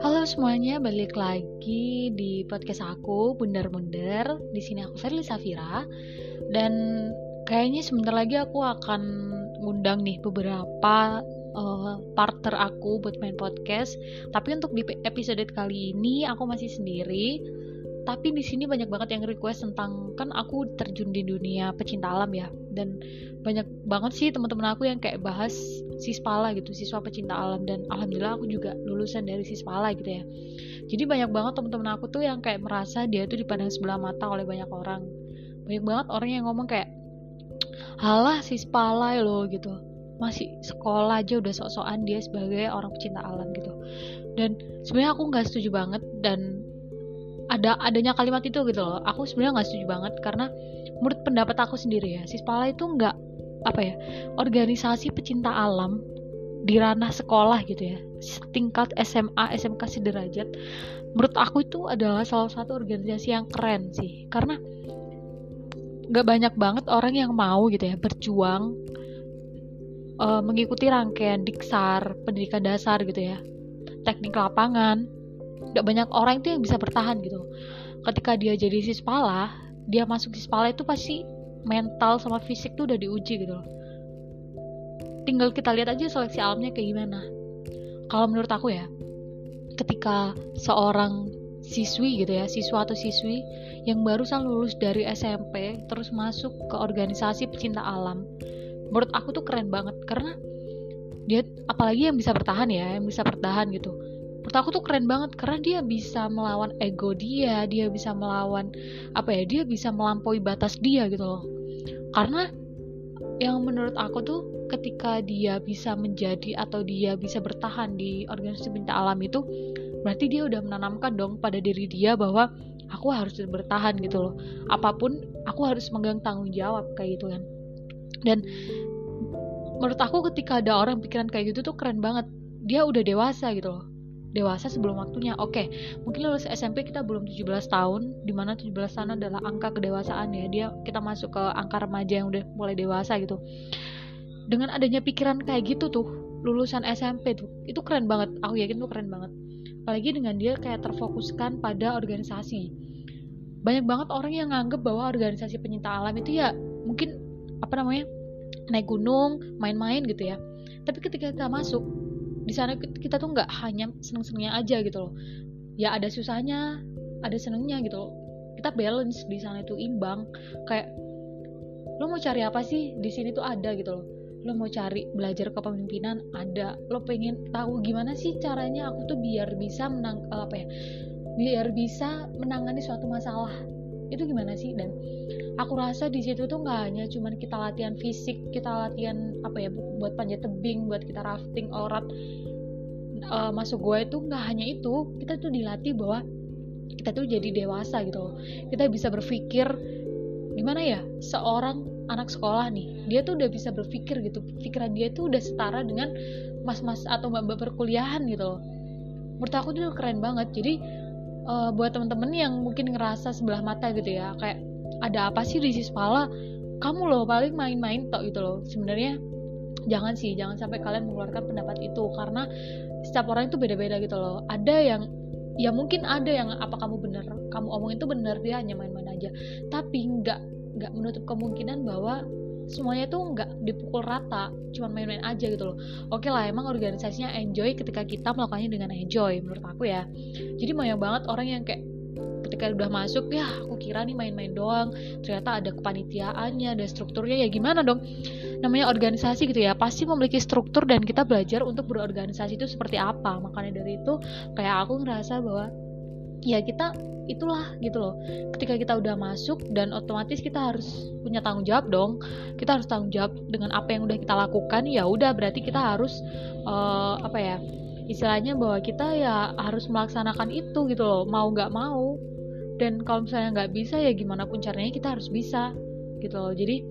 Halo semuanya, balik lagi di podcast aku Bundar-Bundar. Di sini aku Ferli Safira dan kayaknya sebentar lagi aku akan ngundang nih beberapa uh, partner aku buat main podcast. Tapi untuk di episode kali ini aku masih sendiri. Tapi di sini banyak banget yang request tentang kan aku terjun di dunia pecinta alam ya dan banyak banget sih teman-teman aku yang kayak bahas sispala gitu siswa pecinta alam dan alhamdulillah aku juga lulusan dari sispala gitu ya. Jadi banyak banget teman-teman aku tuh yang kayak merasa dia tuh dipandang sebelah mata oleh banyak orang. Banyak banget orang yang ngomong kayak halah sispala lo gitu. Masih sekolah aja udah sok-sokan dia sebagai orang pecinta alam gitu. Dan sebenarnya aku nggak setuju banget dan ada adanya kalimat itu gitu loh. Aku sebenarnya nggak setuju banget karena menurut pendapat aku sendiri ya sispala itu nggak apa ya organisasi pecinta alam di ranah sekolah gitu ya tingkat SMA SMK sederajat menurut aku itu adalah salah satu organisasi yang keren sih. Karena gak banyak banget orang yang mau gitu ya berjuang uh, mengikuti rangkaian diksar pendidikan dasar gitu ya teknik lapangan gak banyak orang itu yang bisa bertahan gitu. Ketika dia jadi sispala dia masuk sispala itu pasti mental sama fisik tuh udah diuji gitu loh. Tinggal kita lihat aja seleksi alamnya kayak gimana. Kalau menurut aku ya ketika seorang siswi gitu ya siswa atau siswi yang barusan lulus dari SMP terus masuk ke organisasi pecinta alam menurut aku tuh keren banget. Karena dia apalagi yang bisa bertahan ya yang bisa bertahan gitu menurut aku tuh keren banget karena dia bisa melawan ego dia dia bisa melawan apa ya dia bisa melampaui batas dia gitu loh. Karena yang menurut aku tuh ketika dia bisa menjadi atau dia bisa bertahan di organisasi pencipta alam itu berarti dia udah menanamkan dong pada diri dia bahwa aku harus bertahan gitu loh. Apa pun aku harus megang tanggung jawab kayak gitu kan. Dan menurut aku ketika ada orang pikiran kayak gitu tuh keren banget. Dia udah dewasa gitu loh dewasa sebelum waktunya. Oke, mungkin lulus SMP kita belum 17 tahun, di mana 17 tahun adalah angka kedewasaan ya. Dia kita masuk ke angka remaja yang udah mulai dewasa gitu. Dengan adanya pikiran kayak gitu tuh, lulusan SMP tuh, itu keren banget. Aku yakin tuh keren banget. Apalagi dengan dia kayak terfokuskan pada organisasi. Banyak banget orang yang nganggep bahwa organisasi penyinta alam itu ya mungkin apa namanya naik gunung, main-main gitu ya. Tapi ketika kita masuk, di sana kita tuh nggak hanya seneng-senengnya aja gitu loh. Ya ada susahnya ada senengnya gitu loh. Kita balance di sana itu imbang. Kayak lo mau cari apa sih di sini tuh ada gitu loh. Lo mau cari belajar kepemimpinan ada. Lo pengen tahu gimana sih caranya aku tuh biar bisa menang apa ya biar bisa menangani suatu masalah itu gimana sih? Dan aku rasa di situ tuh nggak hanya cuman kita latihan fisik kita latihan apa ya buat panjat tebing buat kita rafting orat uh, masuk gua itu nggak hanya itu. Kita tuh dilatih bahwa kita tuh jadi dewasa gitu loh. Kita bisa berpikir gimana ya seorang anak sekolah nih dia tuh udah bisa berpikir gitu. Pikiran dia tuh udah setara dengan mas-mas atau mbak-mbak perkuliahan gitu loh. Menurut aku tuh keren banget. Jadi uh, buat temen-temen yang mungkin ngerasa sebelah mata gitu ya kayak ada apa sih di Sispala? Kamu loh paling main-main tok gitu loh. Sebenarnya jangan sih jangan sampai kalian mengeluarkan pendapat itu karena setiap orang itu beda-beda gitu loh. Ada yang ya mungkin ada yang apa kamu bener? Kamu omongin itu bener dia hanya main-main aja. Tapi nggak nggak menutup kemungkinan bahwa semuanya tuh nggak dipukul rata cuma main-main aja gitu loh. Oke lah emang organisasinya enjoy ketika kita melakukannya dengan enjoy menurut aku ya. Jadi banyak banget orang yang kayak ketika udah masuk ya aku kira nih main-main doang ternyata ada kepanitiaannya ada strukturnya ya gimana dong? Namanya organisasi gitu ya pasti memiliki struktur dan kita belajar untuk berorganisasi itu seperti apa. Makanya dari itu kayak aku ngerasa bahwa ya kita itulah gitu loh. Ketika kita udah masuk dan otomatis kita harus punya tanggung jawab dong. Kita harus tanggung jawab dengan apa yang udah kita lakukan ya udah berarti kita harus uh, apa ya istilahnya bahwa kita ya harus melaksanakan itu gitu loh mau nggak mau. Dan kalau misalnya nggak bisa ya gimana pun caranya kita harus bisa gitu loh. Jadi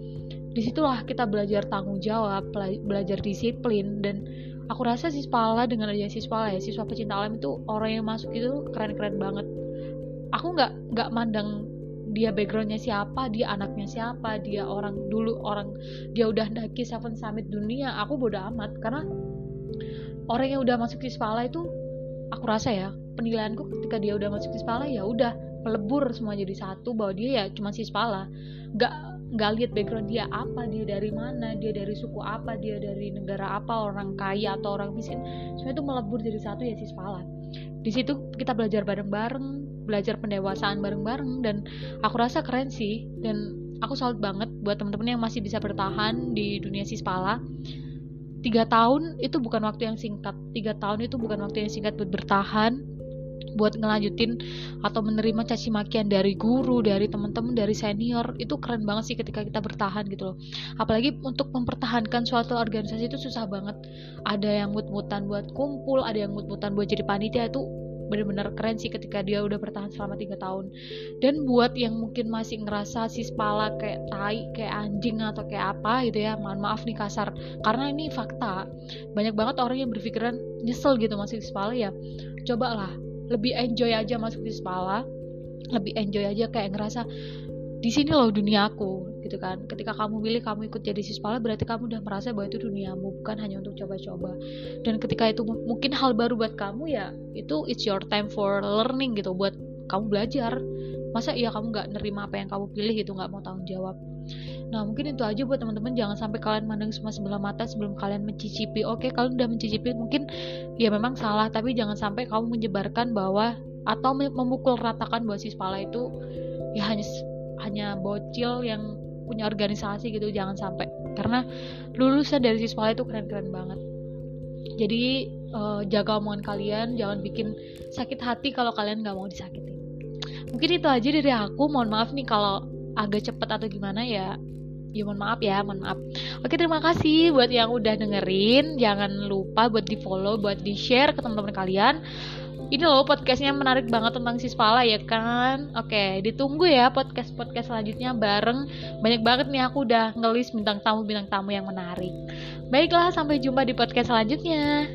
di situlah kita belajar tanggung jawab belajar disiplin dan aku rasa siswa dengan adanya siswa ya siswa pecinta alam itu orang yang masuk itu keren-keren banget. Aku nggak nggak mandang dia backgroundnya siapa dia anaknya siapa dia orang dulu orang dia udah daki Seven Summit dunia aku bodoh amat. Karena orang yang udah masuk di Spala itu aku rasa ya penilaianku ketika dia udah masuk di Spala ya udah melebur semua jadi satu bahwa dia ya cuma si Spala. Nggak nggak lihat background dia apa dia dari mana dia dari suku apa dia dari negara apa orang kaya atau orang miskin. Semua itu melebur jadi satu ya si Spala di situ kita belajar bareng-bareng belajar pendewasaan bareng-bareng dan aku rasa keren sih. Dan aku salut banget buat teman-teman yang masih bisa bertahan di dunia sispala tiga tahun itu bukan waktu yang singkat. Tiga tahun itu bukan waktu yang singkat buat bertahan buat ngelanjutin atau menerima caci makian dari guru, dari teman-teman, dari senior itu keren banget sih ketika kita bertahan gitu loh. Apalagi untuk mempertahankan suatu organisasi itu susah banget. Ada yang mut-mutan buat kumpul, ada yang mut-mutan buat jadi panitia itu bener-bener keren sih ketika dia udah bertahan selama tiga tahun dan buat yang mungkin masih ngerasa si spala kayak tai kayak anjing atau kayak apa gitu ya mohon maaf nih kasar karena ini fakta banyak banget orang yang berpikiran nyesel gitu masih spala ya cobalah lebih enjoy aja masuk di Spala lebih enjoy aja kayak ngerasa di sini loh duniaku gitu kan. Ketika kamu pilih kamu ikut jadi sispala berarti kamu udah merasa bahwa itu duniamu bukan hanya untuk coba-coba. Dan ketika itu mungkin hal baru buat kamu ya itu it's your time for learning gitu buat kamu belajar. Masa iya kamu nggak nerima apa yang kamu pilih gitu nggak mau tanggung jawab Nah mungkin itu aja buat teman-teman jangan sampai kalian mandang semua sebelah mata sebelum kalian mencicipi. Oke kalian udah mencicipi mungkin ya memang salah tapi jangan sampai kamu menyebarkan bahwa atau memukul ratakan bahwa si Spala itu ya hanya hanya bocil yang punya organisasi gitu jangan sampai karena lulusan dari si Spala itu keren-keren banget. Jadi uh, jaga omongan kalian jangan bikin sakit hati kalau kalian nggak mau disakiti. Mungkin itu aja dari aku. Mohon maaf nih kalau agak cepet atau gimana ya? Ya mohon maaf ya mohon maaf. Oke terima kasih buat yang udah dengerin. Jangan lupa buat di follow buat di share ke teman-teman kalian. Ini loh podcastnya menarik banget tentang Sispala ya kan? Oke ditunggu ya podcast podcast selanjutnya bareng. Banyak banget nih aku udah ngelis bintang tamu bintang tamu yang menarik. Baiklah sampai jumpa di podcast selanjutnya